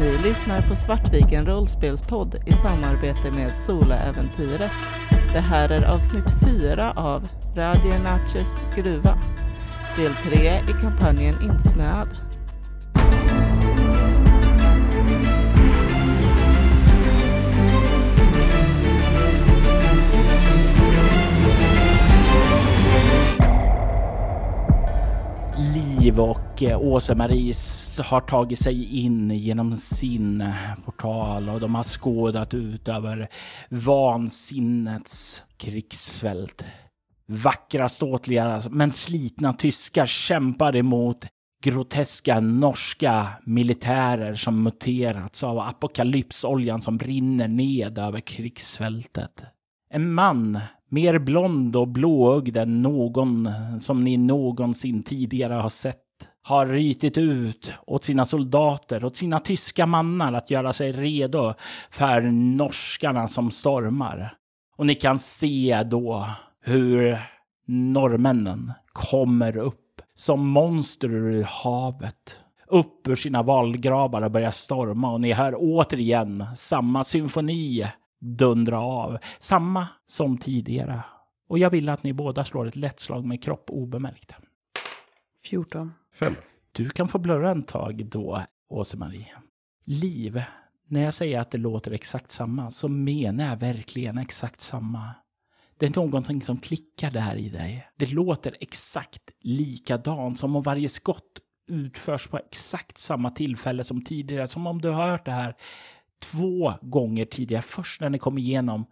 Ni lyssnar på Svartviken rollspelspodd i samarbete med Solaäventyret. Det här är avsnitt 4 av Radio Natchez gruva. Del 3 i kampanjen Insnöad. Liv och eh, Åsa-Marie har tagit sig in genom sin portal och de har skådat ut över vansinnets krigsfält. Vackra, ståtliga men slitna tyskar kämpar emot groteska norska militärer som muterats av apokalypsoljan som rinner ned över krigsfältet. En man, mer blond och blåögd än någon som ni någonsin tidigare har sett, har rytit ut åt sina soldater, åt sina tyska mannar att göra sig redo för norskarna som stormar. Och ni kan se då hur norrmännen kommer upp som monster ur havet. Upp ur sina valgravar och börjar storma och ni hör återigen samma symfoni dundra av. Samma som tidigare. Och jag vill att ni båda slår ett lätt slag med kropp obemärkt. 14. Fem. Du kan få blurra en tag då, Åse-Marie. Liv, när jag säger att det låter exakt samma så menar jag verkligen exakt samma. Det är någonting som klickar där i dig. Det låter exakt likadant som om varje skott utförs på exakt samma tillfälle som tidigare. Som om du har hört det här två gånger tidigare. Först när ni kom igenom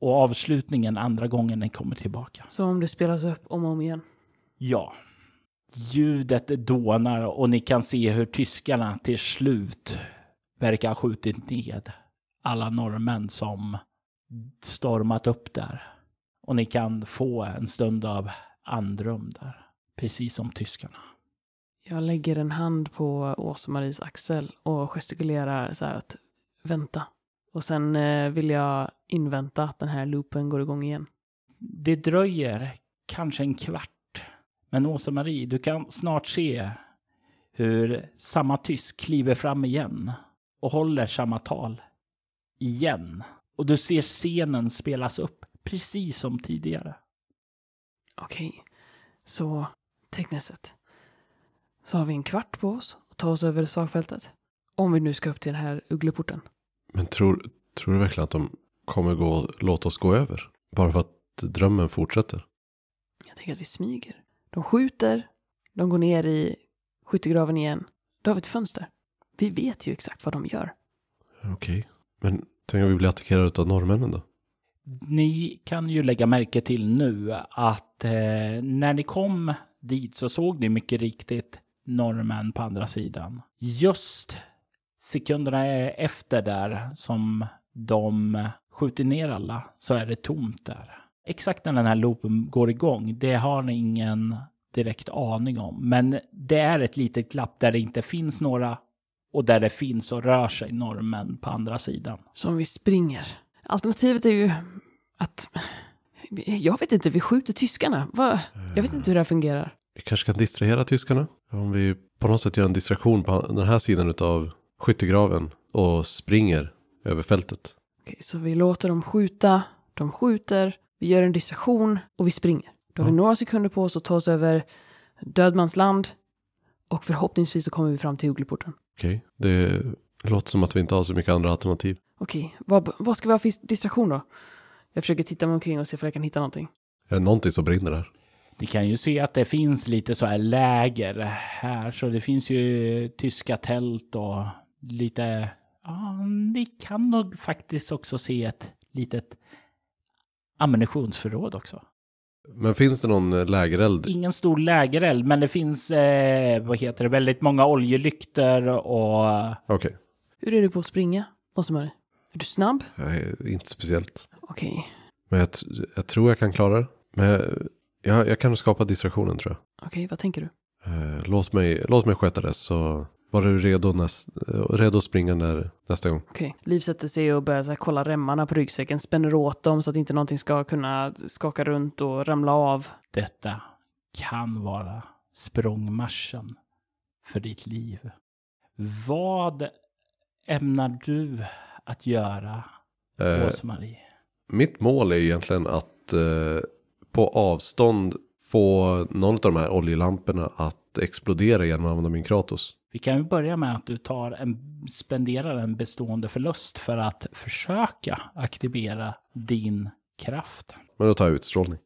och avslutningen andra gången ni kommer tillbaka. Som om det spelas upp om och om igen. Ja. Ljudet dånar och ni kan se hur tyskarna till slut verkar ha skjutit ned alla norrmän som stormat upp där. Och ni kan få en stund av andrum där. Precis som tyskarna. Jag lägger en hand på Åsa-Maries axel och gestikulerar så här att vänta. Och sen eh, vill jag invänta att den här loopen går igång igen. Det dröjer kanske en kvart. Men Åsa-Marie, du kan snart se hur samma tysk kliver fram igen och håller samma tal. Igen. Och du ser scenen spelas upp precis som tidigare. Okej, så tekniskt sett så har vi en kvart på oss att ta oss över slagfältet. Om vi nu ska upp till den här uggleporten. Men tror, tror du verkligen att de kommer gå, låta oss gå över? Bara för att drömmen fortsätter? Jag tänker att vi smyger. De skjuter, de går ner i skyttegraven igen. Då har vi ett fönster. Vi vet ju exakt vad de gör. Okej. Men tänk om vi blir attackerade av norrmännen då? Ni kan ju lägga märke till nu att eh, när ni kom dit så såg ni mycket riktigt norrmän på andra sidan. Just sekunderna efter där som de skjuter ner alla så är det tomt där. Exakt när den här loopen går igång, det har ni ingen direkt aning om. Men det är ett litet glapp där det inte finns några och där det finns och rör sig norrmän på andra sidan. Så om vi springer. Alternativet är ju att... Jag vet inte, vi skjuter tyskarna. Va? Jag vet inte hur det här fungerar. Vi kanske kan distrahera tyskarna? Om vi på något sätt gör en distraktion på den här sidan av skyttegraven och springer över fältet. Okej, så vi låter dem skjuta, de skjuter, vi gör en distraktion och vi springer. Då har vi några sekunder på oss att ta oss över dödmansland och förhoppningsvis så kommer vi fram till uggleporten. Okej, det låter som att vi inte har så mycket andra alternativ. Okej, vad, vad ska vi ha för distraktion då? Jag försöker titta mig omkring och se om jag kan hitta någonting. Är det någonting som brinner där? Ni kan ju se att det finns lite så här läger här, så det finns ju tyska tält och lite... Ja, ni kan nog faktiskt också se ett litet ammunitionsförråd också. Men finns det någon eh, lägereld? Ingen stor lägereld, men det finns, eh, vad heter det, väldigt många oljelyktor och... Okej, Hur är du på att springa, Åsa-Marie? Är du snabb? jag är inte speciellt. Okej, Men jag, jag tror jag kan klara det. Men jag, jag, jag kan skapa distraktionen tror jag. okej, vad tänker du? Eh, låt, mig, låt mig sköta det så var du redo, näst, eh, redo att springa när, nästa gång. Okej, Liv sätter sig och börjar så här, kolla remmarna på ryggsäcken, spänner åt dem så att inte någonting ska kunna skaka runt och ramla av. Detta kan vara språngmarschen för ditt liv. Vad ämnar du att göra, Eh, Åsmarie? mitt mål är egentligen att eh, på avstånd få någon av de här oljelamporna att explodera genom att använda min Kratos. Vi kan ju börja med att du tar en, spenderar en bestående förlust för att försöka aktivera din kraft. Men då tar jag utstrålning.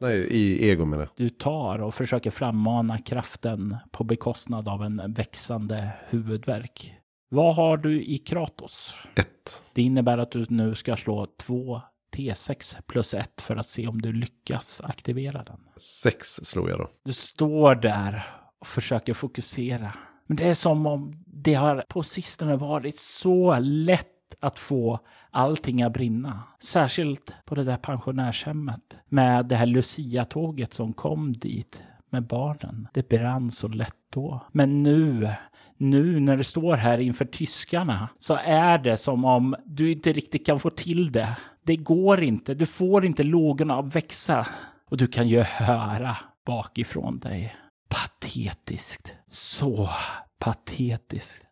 Nej, i ego menar jag. Du tar och försöker frammana kraften på bekostnad av en växande huvudvärk. Vad har du i Kratos? Ett. Det innebär att du nu ska slå två T6 plus ett för att se om du lyckas aktivera den. Sex slog jag då. Du står där och försöker fokusera. Men det är som om det har på sistone varit så lätt att få allting att brinna. Särskilt på det där pensionärshemmet med det här Lucia-tåget som kom dit med barnen. Det brann så lätt då. Men nu, nu när du står här inför tyskarna så är det som om du inte riktigt kan få till det. Det går inte. Du får inte lågorna att växa. Och du kan ju höra bakifrån dig. Patetiskt. Så patetiskt.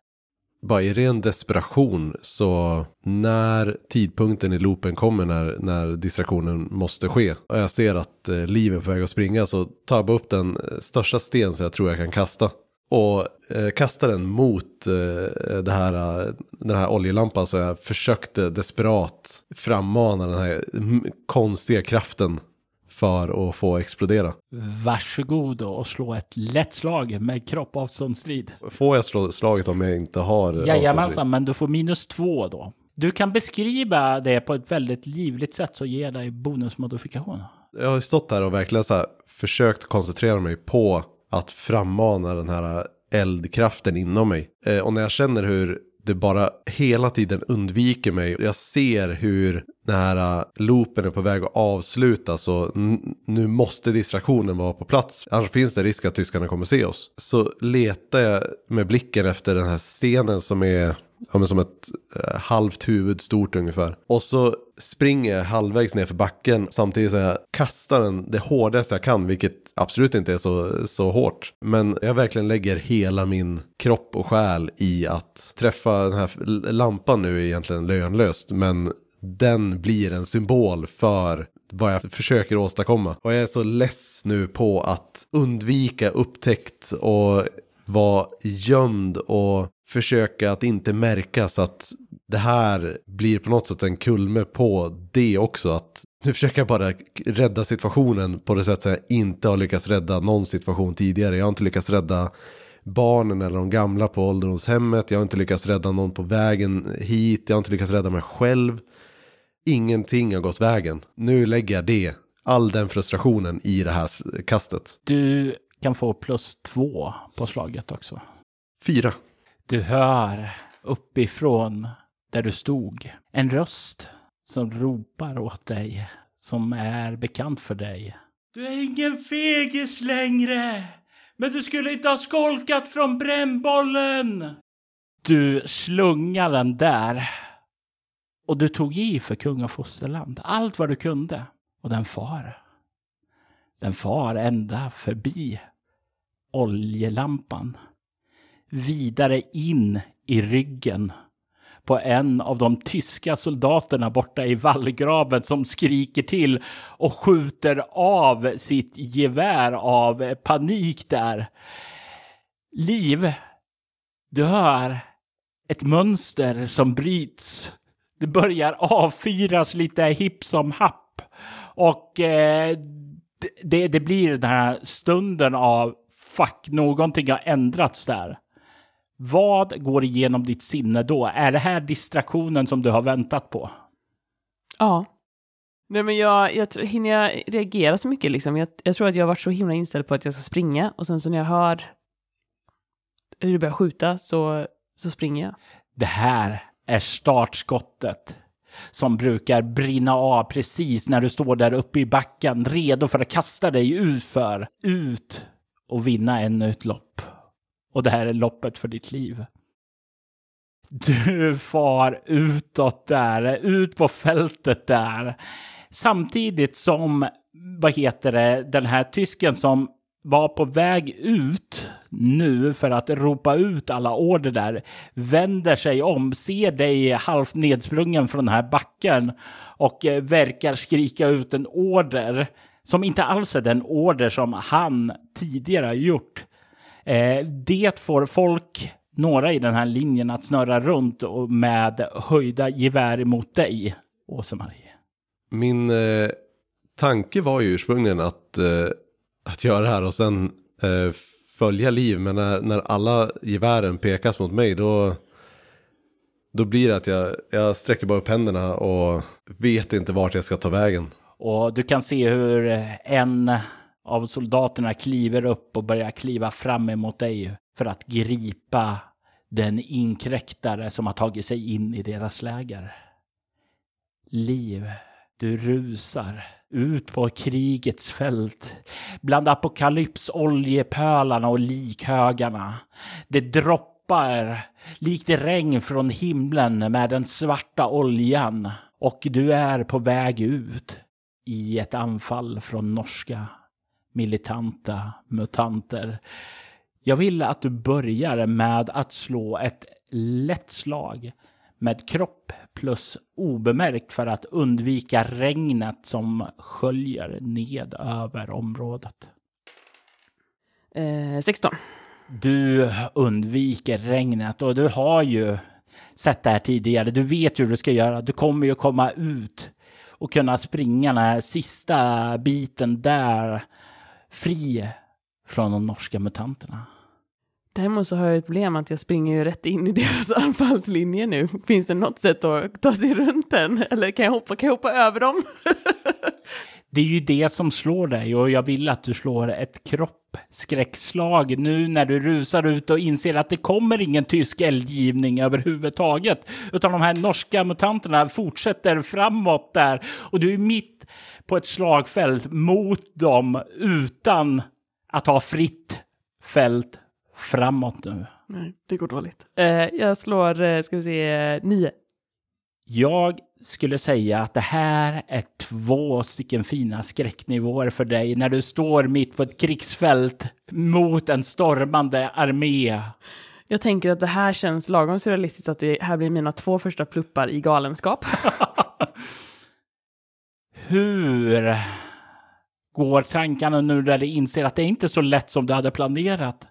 Bara i ren desperation så när tidpunkten i loopen kommer när, när distraktionen måste ske och jag ser att eh, Liv är på väg att springa så tar jag bara upp den eh, största sten som jag tror jag kan kasta. Och eh, kastar den mot eh, det här, eh, den här oljelampan så jag försökte desperat frammana den här mm, konstiga kraften för att få explodera. Varsågod och slå ett lätt slag med kroppavståndsstrid. Får jag slå slaget om jag inte har? Jajamensan, men du får minus två då. Du kan beskriva det på ett väldigt livligt sätt så ger dig bonusmodifikation. Jag har stått här och verkligen så här försökt koncentrera mig på att frammana den här eldkraften inom mig. Eh, och när jag känner hur det bara hela tiden undviker mig. Jag ser hur den här äh, loopen är på väg att avslutas och nu måste distraktionen vara på plats. Annars finns det risk att tyskarna kommer se oss. Så letar jag med blicken efter den här stenen som är ja, men som ett eh, halvt huvud stort ungefär. Och så springer jag halvvägs ner för backen samtidigt som jag kastar den det hårdaste jag kan, vilket absolut inte är så, så hårt. Men jag verkligen lägger hela min kropp och själ i att träffa den här lampan nu är egentligen lönlöst, men den blir en symbol för vad jag försöker åstadkomma. Och jag är så less nu på att undvika upptäckt och vara gömd och försöka att inte märka så att det här blir på något sätt en kulme på det också. Att nu försöker jag bara rädda situationen på det sätt som jag inte har lyckats rädda någon situation tidigare. Jag har inte lyckats rädda barnen eller de gamla på ålderdomshemmet. Jag har inte lyckats rädda någon på vägen hit. Jag har inte lyckats rädda mig själv. Ingenting har gått vägen. Nu lägger jag det, all den frustrationen i det här kastet. Du kan få plus två på slaget också. Fyra. Du hör uppifrån där du stod en röst som ropar åt dig, som är bekant för dig. Du är ingen fegis längre, men du skulle inte ha skolkat från brännbollen. Du slungar den där och du tog i för kung och fosterland, allt vad du kunde. Och den far. Den far ända förbi oljelampan vidare in i ryggen på en av de tyska soldaterna borta i vallgraven som skriker till och skjuter av sitt gevär av panik där. Liv, du hör ett mönster som bryts. Det börjar avfyras lite hipp som happ. Och eh, det, det blir den här stunden av fuck, någonting har ändrats där. Vad går igenom ditt sinne då? Är det här distraktionen som du har väntat på? Ja. Nej, men jag, jag hinner jag reagera så mycket liksom. Jag, jag tror att jag har varit så himla inställd på att jag ska springa och sen så när jag hör hur det börjar skjuta så, så springer jag. Det här är startskottet som brukar brinna av precis när du står där uppe i backen redo för att kasta dig utför, ut och vinna ännu ett lopp. Och det här är loppet för ditt liv. Du far utåt där, ut på fältet där. Samtidigt som, vad heter det, den här tysken som var på väg ut nu för att ropa ut alla order där, vänder sig om, ser dig halvt nedsprungen från den här backen och eh, verkar skrika ut en order som inte alls är den order som han tidigare har gjort. Eh, det får folk, några i den här linjen, att snurra runt och med höjda gevär mot dig, Åse-Marie. Min eh, tanke var ju ursprungligen att, eh, att göra det här och sen eh, följa liv. Men när, när alla gevären pekas mot mig då, då blir det att jag, jag sträcker bara upp händerna och vet inte vart jag ska ta vägen. Och du kan se hur en av soldaterna kliver upp och börjar kliva fram emot dig för att gripa den inkräktare som har tagit sig in i deras läger. Liv, du rusar ut på krigets fält bland apokalyps oljepölarna och likhögarna. Det droppar likt regn från himlen med den svarta oljan och du är på väg ut i ett anfall från norska militanta mutanter. Jag vill att du börjar med att slå ett lätt slag med kropp plus obemärkt för att undvika regnet som sköljer ned över området. Eh, 16. Du undviker regnet och du har ju sett det här tidigare. Du vet hur du ska göra. Du kommer ju komma ut och kunna springa den här sista biten där fri från de norska mutanterna. Däremot så har jag ett problem att jag springer ju rätt in i deras anfallslinje nu. Finns det något sätt att ta sig runt den? Eller kan jag hoppa, kan jag hoppa över dem? Det är ju det som slår dig och jag vill att du slår ett kroppskräckslag nu när du rusar ut och inser att det kommer ingen tysk eldgivning överhuvudtaget. Utan de här norska mutanterna fortsätter framåt där och du är mitt på ett slagfält mot dem utan att ha fritt fält framåt nu. Nej, det går dåligt. Eh, jag slår, eh, ska vi se, eh, nio. Jag skulle säga att det här är två stycken fina skräcknivåer för dig när du står mitt på ett krigsfält mot en stormande armé. Jag tänker att det här känns lagom surrealistiskt att det här blir mina två första pluppar i galenskap. Hur går tankarna nu när du inser att det inte är så lätt som du hade planerat?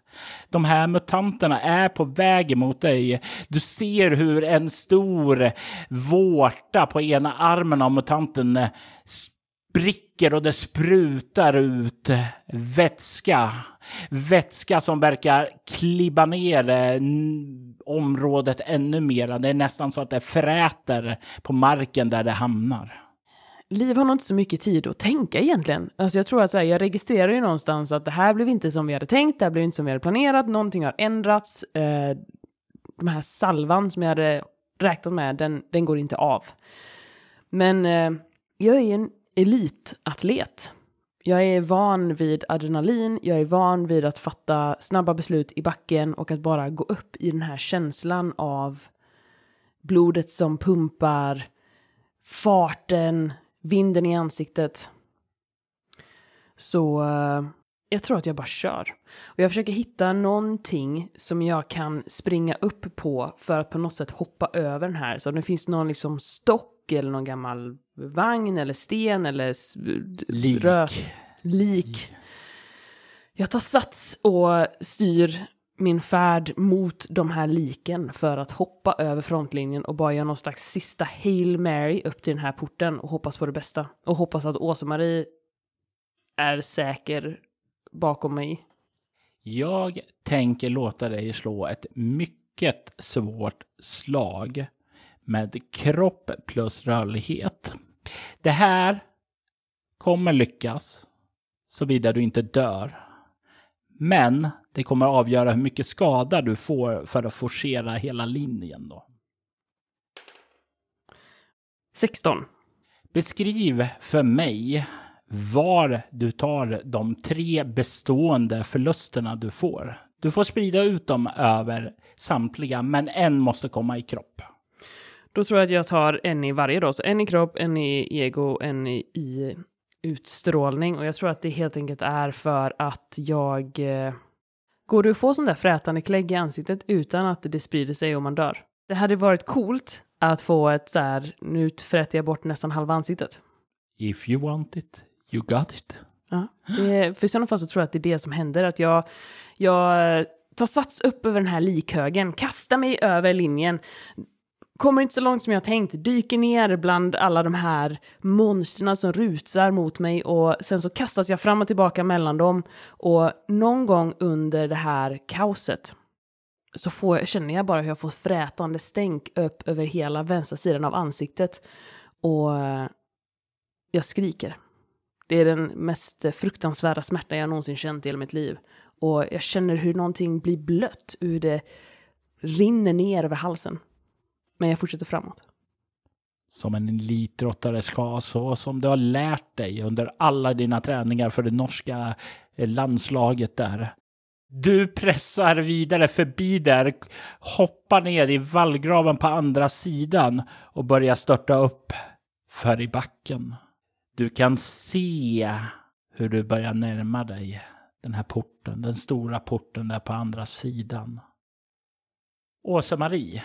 De här mutanterna är på väg mot dig. Du ser hur en stor vårta på ena armen av mutanten spricker och det sprutar ut vätska. Vätska som verkar klibba ner eh, området ännu mer. Det är nästan så att det fräter på marken där det hamnar. Liv har nog inte så mycket tid att tänka egentligen. Alltså jag tror att så här, jag registrerar ju någonstans att det här blev inte som vi hade tänkt, det här blev inte som vi hade planerat, någonting har ändrats. Eh, de här salvan som jag hade räknat med, den, den går inte av. Men eh, jag är ju en elitatlet. Jag är van vid adrenalin, jag är van vid att fatta snabba beslut i backen och att bara gå upp i den här känslan av blodet som pumpar, farten, vinden i ansiktet. Så uh, jag tror att jag bara kör. Och jag försöker hitta någonting som jag kan springa upp på för att på något sätt hoppa över den här. Så om det finns någon liksom stock eller någon gammal vagn eller sten eller lik. Rös, lik. Jag tar sats och styr min färd mot de här liken för att hoppa över frontlinjen och bara göra någon slags sista Hail Mary upp till den här porten och hoppas på det bästa. Och hoppas att Åsa-Marie är säker bakom mig. Jag tänker låta dig slå ett mycket svårt slag med kropp plus rörlighet. Det här kommer lyckas såvida du inte dör. Men det kommer att avgöra hur mycket skada du får för att forcera hela linjen då. 16. Beskriv för mig var du tar de tre bestående förlusterna du får. Du får sprida ut dem över samtliga, men en måste komma i kropp. Då tror jag att jag tar en i varje då, så en i kropp, en i ego, en i, i utstrålning och jag tror att det helt enkelt är för att jag eh, Går det att få sån där frätande klägg i ansiktet utan att det sprider sig och man dör? Det hade varit coolt att få ett så här, nu fräter jag bort nästan halva ansiktet. If you want it, you got it. Ja, det, för i sådana fall så tror jag att det är det som händer, att jag, jag tar sats upp över den här likhögen, kastar mig över linjen, kommer inte så långt som jag tänkt, dyker ner bland alla de här monstren som rusar mot mig och sen så kastas jag fram och tillbaka mellan dem och någon gång under det här kaoset så får, känner jag bara hur jag får frätande stänk upp över hela vänstra sidan av ansiktet och jag skriker. Det är den mest fruktansvärda smärta jag någonsin känt i hela mitt liv. Och jag känner hur någonting blir blött, hur det rinner ner över halsen. Men jag fortsätter framåt. Som en elitidrottare ska, så som du har lärt dig under alla dina träningar för det norska eh, landslaget där. Du pressar vidare förbi där, hoppar ner i vallgraven på andra sidan och börjar störta upp för i backen. Du kan se hur du börjar närma dig den här porten, den stora porten där på andra sidan. Åsa-Marie,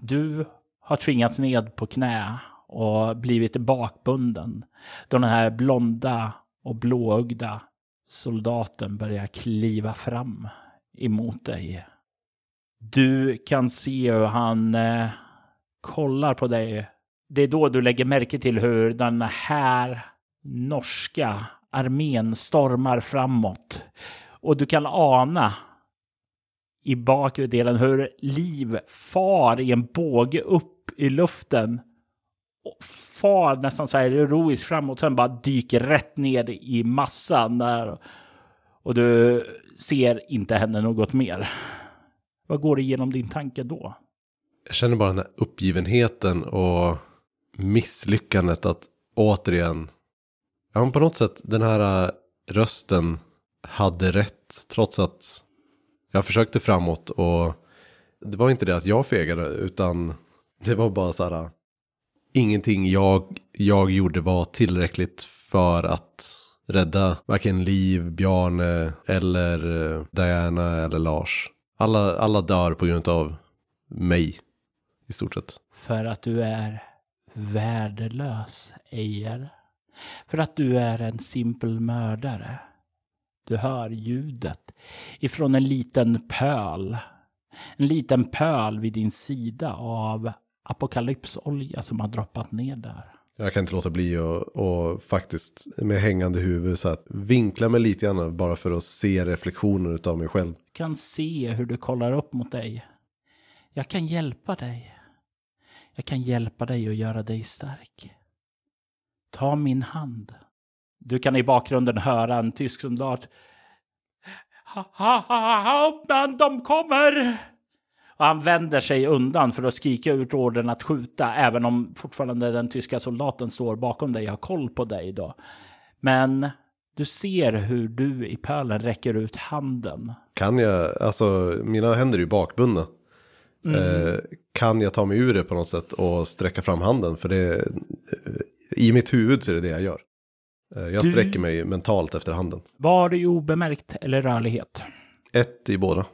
du har tvingats ned på knä och blivit bakbunden. Då den här blonda och blåögda soldaten börjar kliva fram emot dig. Du kan se hur han eh, kollar på dig. Det är då du lägger märke till hur den här norska armén stormar framåt. Och du kan ana i bakre delen hur liv far i en båge upp i luften. Och far nästan så här heroiskt framåt, sen bara dyker rätt ner i massan där. Och du ser inte henne något mer. Vad går det igenom din tanke då? Jag känner bara den här uppgivenheten och misslyckandet att återigen, ja på något sätt den här äh, rösten hade rätt trots att jag försökte framåt och det var inte det att jag fegade utan det var bara så här. Ingenting jag, jag gjorde var tillräckligt för att rädda varken Liv, Bjarne eller eh, Diana eller Lars. Alla, alla dör på grund av mig i stort sett. För att du är värdelös, Ejer. För att du är en simpel mördare. Du hör ljudet ifrån en liten pöl. En liten pöl vid din sida av apokalypsolja som har droppat ner där. Jag kan inte låta bli och, och faktiskt med hängande huvud så att vinkla mig lite grann bara för att se reflektionen av mig själv. Jag kan se hur du kollar upp mot dig. Jag kan hjälpa dig. Jag kan hjälpa dig och göra dig stark. Ta min hand. Du kan i bakgrunden höra en tysk soldat. Hauptmann, de kommer! Och han vänder sig undan för att skrika ut ordern att skjuta, även om fortfarande den tyska soldaten står bakom dig och har koll på dig då. Men du ser hur du i pölen räcker ut handen. Kan jag, alltså mina händer är ju bakbundna. Mm. Eh, kan jag ta mig ur det på något sätt och sträcka fram handen? För det, i mitt huvud så är det det jag gör. Eh, jag Du- sträcker mig mentalt efter handen. Var det obemärkt eller rörlighet? Ett i båda.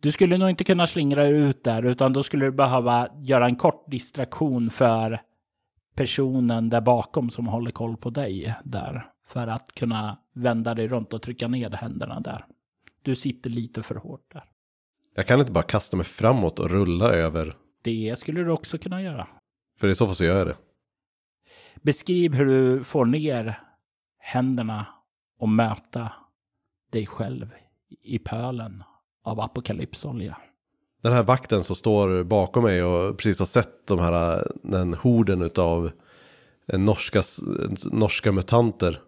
Du skulle nog inte kunna slingra ut där, utan då skulle du behöva göra en kort distraktion för personen där bakom som håller koll på dig där. För att kunna vända dig runt och trycka ner händerna där. Du sitter lite för hårt där. Jag kan inte bara kasta mig framåt och rulla över. Det skulle du också kunna göra. För i så fall så gör jag det. Beskriv hur du får ner händerna och möta dig själv i pölen av apokalypsolja. Den här vakten som står bakom mig och precis har sett de här, den horden utav eh, norska, norska mutanter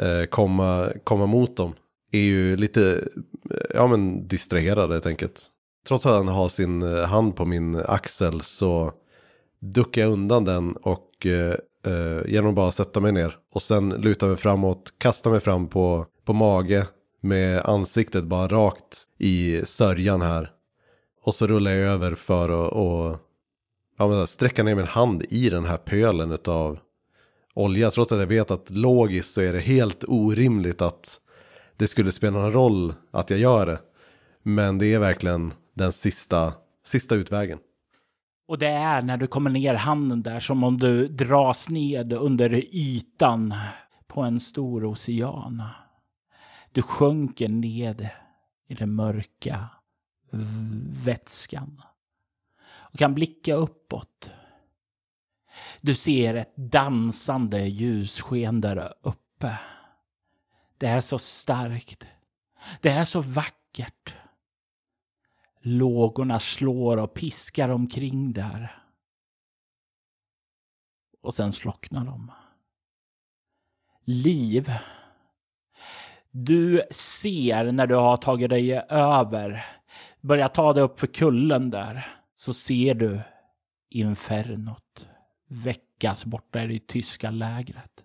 eh, komma, komma mot dem. Är ju lite, ja men distraherad helt enkelt. Trots att han har sin eh, hand på min axel så duckar jag undan den och eh, genom att bara sätta mig ner. Och sen luta mig framåt, kasta mig fram på, på mage med ansiktet bara rakt i sörjan här. Och så rullar jag över för att och, ja, men sträcka ner min hand i den här pölen av olja. Trots att jag vet att logiskt så är det helt orimligt att det skulle spela någon roll att jag gör det. Men det är verkligen den sista, sista utvägen. Och det är när du kommer ner handen där som om du dras ned under ytan på en stor ocean. Du sjunker ned i den mörka vätskan och kan blicka uppåt. Du ser ett dansande ljussken där uppe. Det är så starkt. Det är så vackert. Lågorna slår och piskar omkring där. Och sen slocknar de. Liv. Du ser när du har tagit dig över, börjar ta dig upp för kullen där, så ser du infernot väckas borta i det tyska lägret.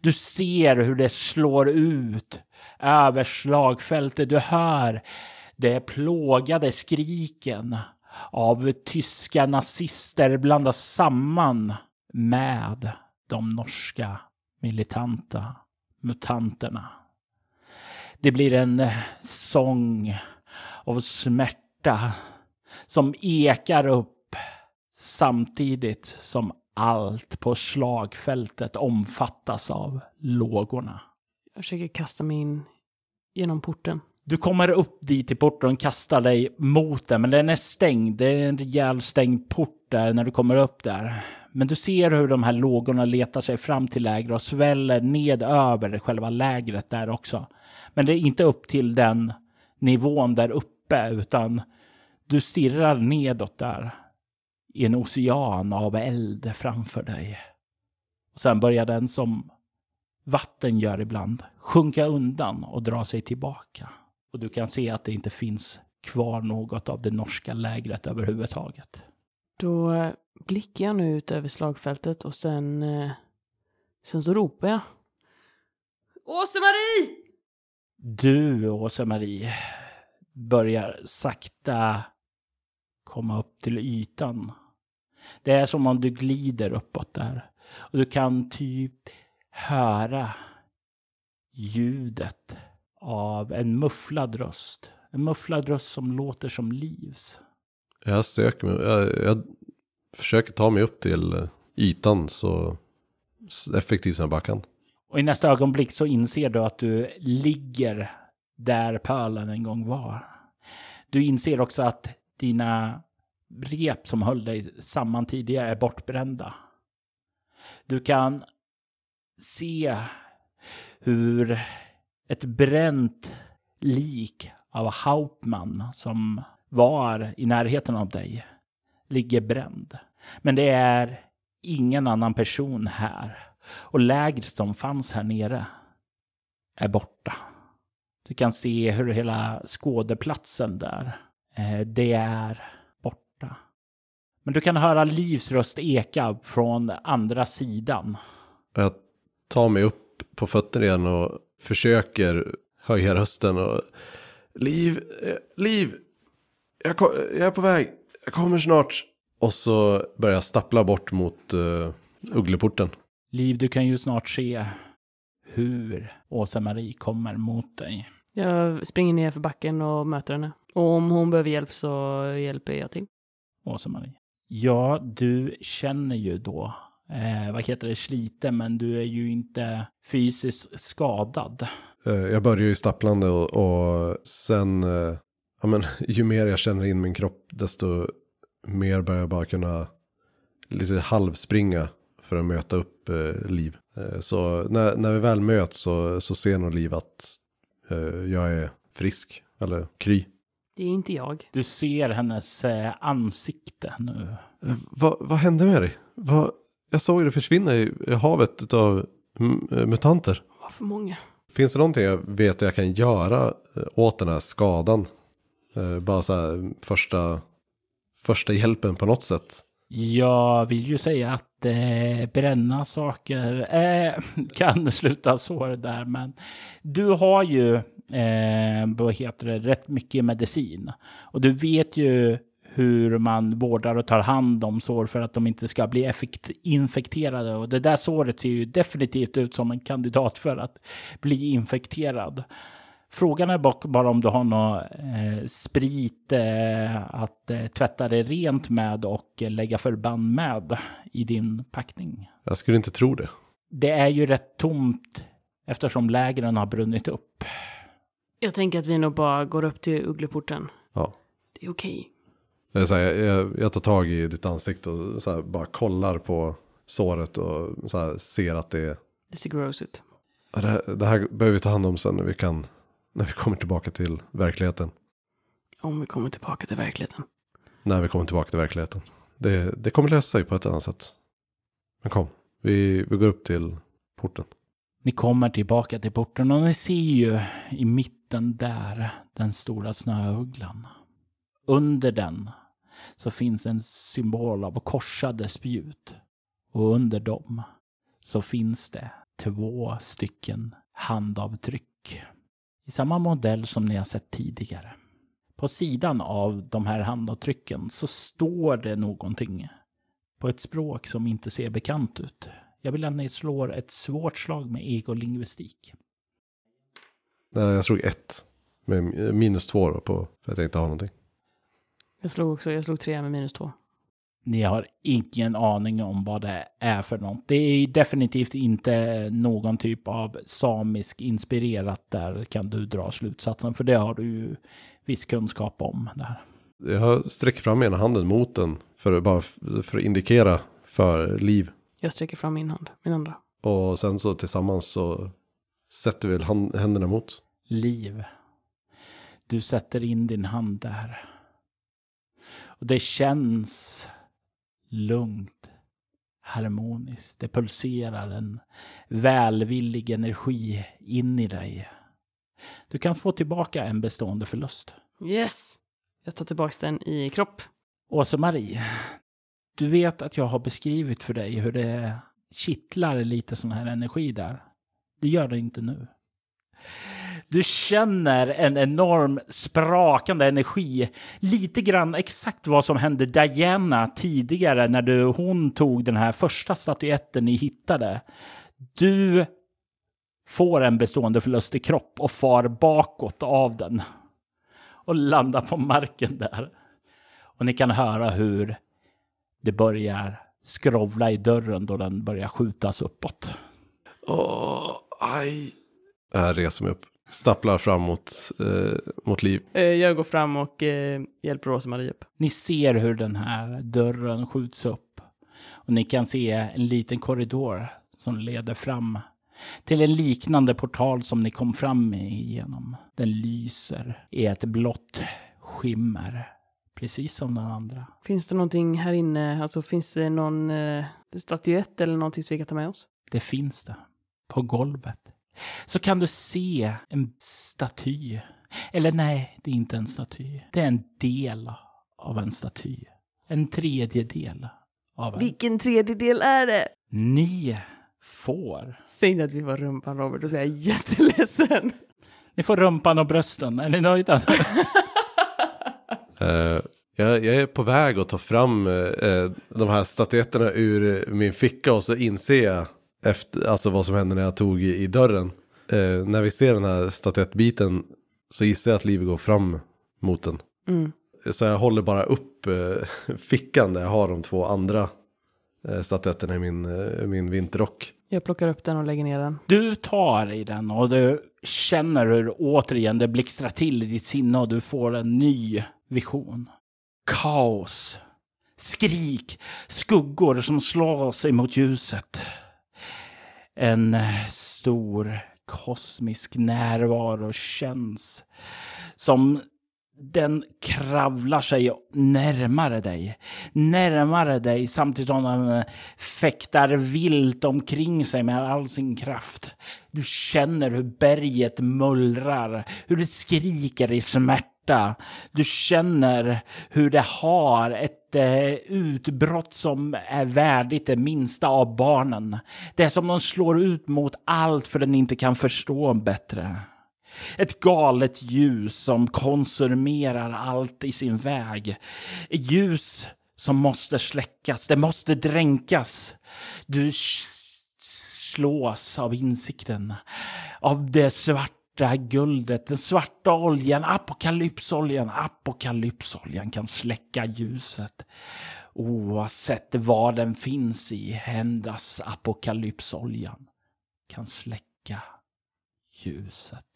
Du ser hur det slår ut över slagfältet. Du hör de plågade skriken av tyska nazister blandas samman med de norska militanta mutanterna. Det blir en sång av smärta som ekar upp samtidigt som allt på slagfältet omfattas av lågorna. Jag försöker kasta mig in genom porten. Du kommer upp dit till porten och kastar dig mot den, men den är stängd. Det är en rejäl stängd port där när du kommer upp där. Men du ser hur de här lågorna letar sig fram till lägret och sväller ned över själva lägret där också. Men det är inte upp till den nivån där uppe, utan du stirrar nedåt där i en ocean av eld framför dig. Och sen börjar den som vatten gör ibland sjunka undan och dra sig tillbaka. Och du kan se att det inte finns kvar något av det norska lägret överhuvudtaget. Då eh, blickar jag nu ut över slagfältet och sen, eh, sen så ropar jag. Åse-Marie! Du, Åsa-Marie, börjar sakta komma upp till ytan. Det är som om du glider uppåt där. Och du kan typ höra ljudet av en mufflad röst. En mufflad röst som låter som livs. Jag söker mig, jag, jag försöker ta mig upp till eh, ytan så effektivt som jag bara kan. Och i nästa ögonblick så inser du att du ligger där pölen en gång var. Du inser också att dina rep som höll dig samman tidigare är bortbrända. Du kan se hur ett bränt lik av Hauptmann som var i närheten av dig ligger bränd. Men det är ingen annan person här. Och lägret som fanns här nere är borta. Du kan se hur hela skådeplatsen där, eh, det är borta. Men du kan höra Livs röst eka från andra sidan. Jag tar mig upp på fötter igen och försöker höja rösten och Liv, eh, Liv, jag, ko- jag är på väg, jag kommer snart. Och så börjar jag stappla bort mot uh, uggleporten. Liv, du kan ju snart se hur Åsa-Marie kommer mot dig. Jag springer ner för backen och möter henne. Och om hon behöver hjälp så hjälper jag till. Åsa-Marie. Ja, du känner ju då, eh, vad heter det, sliten, men du är ju inte fysiskt skadad. Eh, jag börjar ju stapplande och, och sen, eh, ja men ju mer jag känner in min kropp desto mer börjar jag bara kunna lite halvspringa för att möta upp eh, Liv. Eh, så när, när vi väl möts så, så ser nog Liv att eh, jag är frisk, eller kry. Det är inte jag. Du ser hennes eh, ansikte nu. Eh, vad, vad hände med dig? Vad, jag såg det försvinna i, i havet av mutanter. Vad för många? Finns det någonting jag vet att jag kan göra eh, åt den här skadan? Eh, bara så här första, första hjälpen på något sätt. Jag vill ju säga att eh, bränna saker eh, kan sluta sår där, men du har ju eh, vad heter det, rätt mycket medicin. Och du vet ju hur man vårdar och tar hand om sår för att de inte ska bli infekterade. Och det där såret ser ju definitivt ut som en kandidat för att bli infekterad. Frågan är bara om du har någon eh, sprit eh, att eh, tvätta det rent med och eh, lägga förband med i din packning. Jag skulle inte tro det. Det är ju rätt tomt eftersom lägren har brunnit upp. Jag tänker att vi nog bara går upp till uggleporten. Ja. Det är okej. Det är så här, jag, jag tar tag i ditt ansikte och så här, bara kollar på såret och så här, ser att det är... Det ser gross ut. Det här, det här behöver vi ta hand om sen när vi kan... När vi kommer tillbaka till verkligheten. Om vi kommer tillbaka till verkligheten. När vi kommer tillbaka till verkligheten. Det, det kommer lösa sig på ett annat sätt. Men kom, vi, vi går upp till porten. Ni kommer tillbaka till porten och ni ser ju i mitten där den stora snöugglan. Under den så finns en symbol av korsade spjut. Och under dem så finns det två stycken handavtryck. I samma modell som ni har sett tidigare. På sidan av de här handavtrycken så står det någonting på ett språk som inte ser bekant ut. Jag vill att ni slår ett svårt slag med egolingvistik. Nej, jag slog ett. Med minus två då på, för att jag inte har någonting. Jag slog också, jag slog tre med minus två. Ni har ingen aning om vad det är för något. Det är definitivt inte någon typ av samisk inspirerat där kan du dra slutsatsen. För det har du ju viss kunskap om där. Jag sträcker fram ena handen mot den för att, bara för att indikera för liv. Jag sträcker fram min hand, min andra. Och sen så tillsammans så sätter vi händerna mot. Liv. Du sätter in din hand där. Och det känns lugnt, harmoniskt. Det pulserar en välvillig energi in i dig. Du kan få tillbaka en bestående förlust. Yes! Jag tar tillbaka den i kropp. Åsa-Marie, du vet att jag har beskrivit för dig hur det kittlar lite sån här energi där. Det gör det inte nu. Du känner en enorm sprakande energi. Lite grann exakt vad som hände Diana tidigare när du, hon tog den här första statyetten ni hittade. Du får en bestående förlust i kropp och far bakåt av den. Och landar på marken där. Och ni kan höra hur det börjar skrovla i dörren då den börjar skjutas uppåt. Åh, aj. Jag reser mig upp. Stapplar fram mot, eh, mot liv. Eh, Jag går fram och eh, hjälper Rosa-Marie upp. Ni ser hur den här dörren skjuts upp. Och ni kan se en liten korridor som leder fram till en liknande portal som ni kom fram igenom. Den lyser i ett blått skimmer, precis som den andra. Finns det någonting här inne? Alltså finns det någon eh, statyett eller någonting som vi kan ta med oss? Det finns det. På golvet. Så kan du se en staty. Eller nej, det är inte en staty. Det är en del av en staty. En tredjedel av en. Vilken tredjedel är det? Ni får. Säg inte att vi var rumpan Robert, då blir jag jätteledsen. Ni får rumpan och brösten. Är ni nöjda? Eh, jag, jag är på väg att ta fram eh, de här statyetterna ur min ficka och så inser jag efter, alltså vad som hände när jag tog i, i dörren. Eh, när vi ser den här statyettbiten så gissar jag att livet går fram mot den. Mm. Så jag håller bara upp eh, fickan där jag har de två andra eh, statyetterna i min, eh, min vinterrock. Jag plockar upp den och lägger ner den. Du tar i den och du känner hur återigen det blixtrar till i ditt sinne och du får en ny vision. Kaos. Skrik. Skuggor som slås emot ljuset. En eh, stor kosmisk närvaro känns som den kravlar sig närmare dig. Närmare dig samtidigt som den eh, fäktar vilt omkring sig med all sin kraft. Du känner hur berget mullrar, hur det skriker i smärta. Du känner hur det har ett eh, utbrott som är värdigt det minsta av barnen. Det är som de slår ut mot allt för den inte kan förstå bättre. Ett galet ljus som konsumerar allt i sin väg. Ett ljus som måste släckas, det måste dränkas. Du slås av insikten av det svarta det här guldet, den svarta oljan, apokalypsoljan. Apokalypsoljan kan släcka ljuset. Oavsett vad den finns i, händas apokalypsoljan kan släcka ljuset.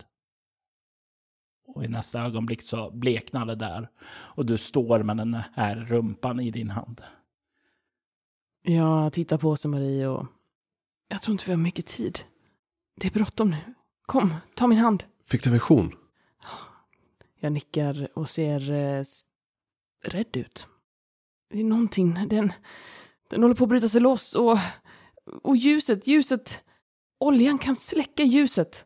Och i nästa ögonblick så bleknar det där och du står med den här rumpan i din hand. Jag tittar på sig Marie och jag tror inte vi har mycket tid. Det är bråttom nu. Kom, ta min hand. Fick du vision? Jag nickar och ser eh, rädd ut. Det är någonting, den, den håller på att bryta sig loss och, och ljuset, ljuset, oljan kan släcka ljuset.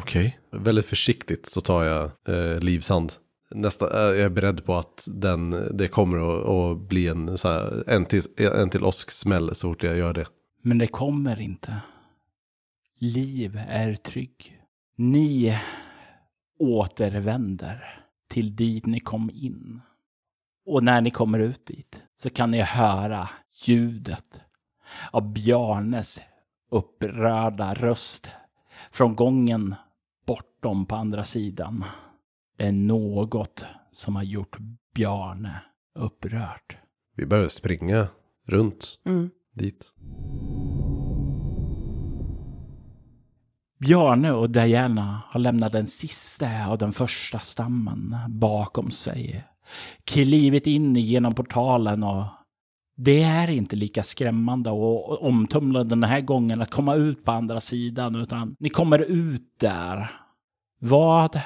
Okej. Okay. Väldigt försiktigt så tar jag eh, Livs hand. Nästa, eh, jag är beredd på att den, det kommer att, att bli en, så här, en till, en till åsksmäll så fort jag gör det. Men det kommer inte. Liv är trygg. Ni återvänder till dit ni kom in. Och när ni kommer ut dit så kan ni höra ljudet av Bjarnes upprörda röst från gången bortom på andra sidan. Det är något som har gjort Bjarne upprörd. Vi börjar springa runt mm. dit. Bjarne och Diana har lämnat den sista av den första stammen bakom sig. Klivit in genom portalen och det är inte lika skrämmande och omtumlande den här gången att komma ut på andra sidan, utan ni kommer ut där. Vad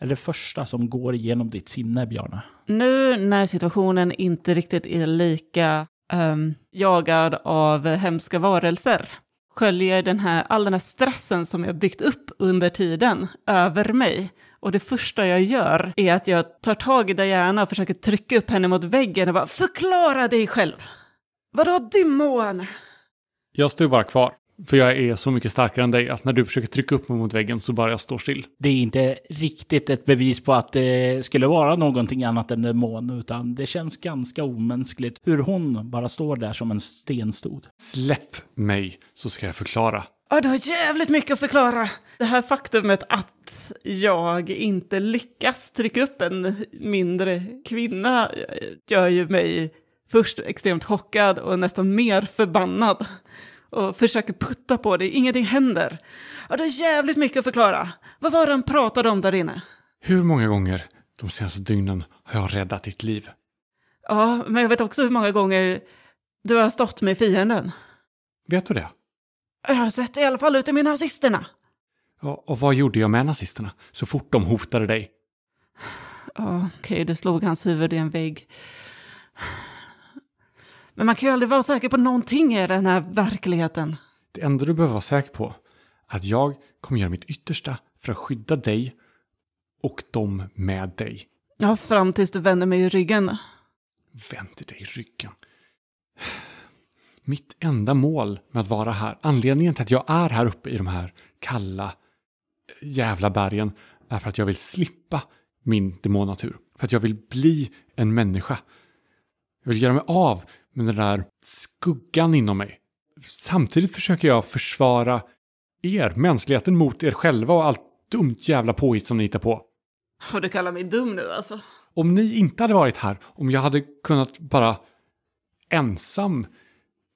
är det första som går igenom ditt sinne, Bjarne? Nu när situationen inte riktigt är lika um, jagad av hemska varelser sköljer den här, all den här stressen som jag byggt upp under tiden över mig. Och det första jag gör är att jag tar tag i Diana och försöker trycka upp henne mot väggen och bara förklara dig själv. Vadå dimmån? Jag stod bara kvar. För jag är så mycket starkare än dig att när du försöker trycka upp mig mot väggen så bara jag står still. Det är inte riktigt ett bevis på att det skulle vara någonting annat än demon, utan det känns ganska omänskligt hur hon bara står där som en stenstod. Släpp mig så ska jag förklara. Ja, du har jävligt mycket att förklara. Det här faktumet att jag inte lyckas trycka upp en mindre kvinna gör ju mig först extremt chockad och nästan mer förbannad och försöker putta på det. Ingenting händer. Ja, det är jävligt mycket att förklara. Vad var det han pratade om där inne? Hur många gånger de senaste dygnen har jag räddat ditt liv? Ja, men jag vet också hur många gånger du har stått med fienden. Vet du det? Jag har sett det i alla fall ute med nazisterna. Ja, och vad gjorde jag med nazisterna så fort de hotade dig? Ja, okej, okay, du slog hans huvud i en vägg. Men man kan ju aldrig vara säker på någonting i den här verkligheten. Det enda du behöver vara säker på är att jag kommer göra mitt yttersta för att skydda dig och dem med dig. Ja, fram tills du vänder mig i ryggen. Vänder dig i ryggen. Mitt enda mål med att vara här, anledningen till att jag är här uppe i de här kalla jävla bergen, är för att jag vill slippa min demonnatur. För att jag vill bli en människa. Jag vill göra mig av med den där skuggan inom mig. Samtidigt försöker jag försvara er, mänskligheten, mot er själva och allt dumt jävla påhitt som ni hittar på. Och du kallar mig dum nu alltså? Om ni inte hade varit här, om jag hade kunnat bara ensam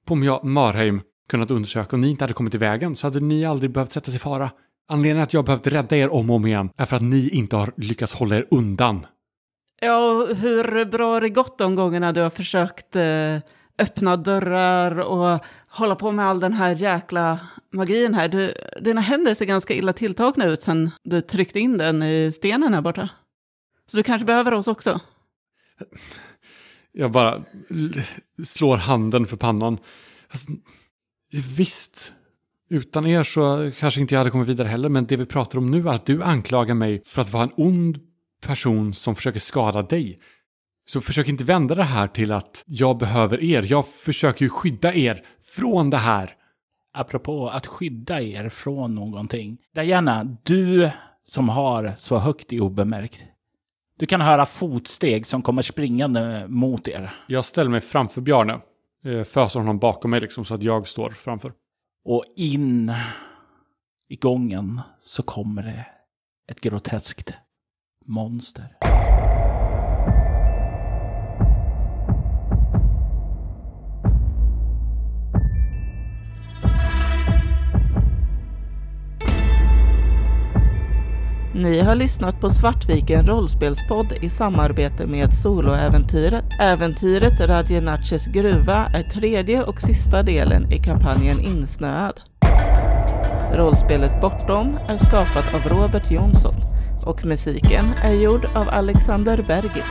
på Marheim kunnat undersöka och ni inte hade kommit i vägen så hade ni aldrig behövt sätta sig i fara. Anledningen att jag behövt rädda er om och om igen är för att ni inte har lyckats hålla er undan. Ja, hur bra har det gått de gångerna du har försökt eh, öppna dörrar och hålla på med all den här jäkla magin här? Du, dina händer ser ganska illa tilltagna ut sen du tryckte in den i stenen här borta. Så du kanske behöver oss också? Jag bara slår handen för pannan. Visst, utan er så kanske inte jag hade kommit vidare heller, men det vi pratar om nu är att du anklagar mig för att vara en ond person som försöker skada dig. Så försök inte vända det här till att jag behöver er. Jag försöker ju skydda er från det här. Apropå att skydda er från någonting. Diana, du som har så högt i obemärkt. Du kan höra fotsteg som kommer springande mot er. Jag ställer mig framför Bjarne. Eh, föser honom bakom mig liksom så att jag står framför. Och in i gången så kommer det ett groteskt monster. Ni har lyssnat på Svartviken rollspelspodd i samarbete med Soloäventyret. Äventyret Radjenaches gruva är tredje och sista delen i kampanjen Insnöad. Rollspelet Bortom är skapat av Robert Jonsson och musiken är gjord av Alexander Bergil.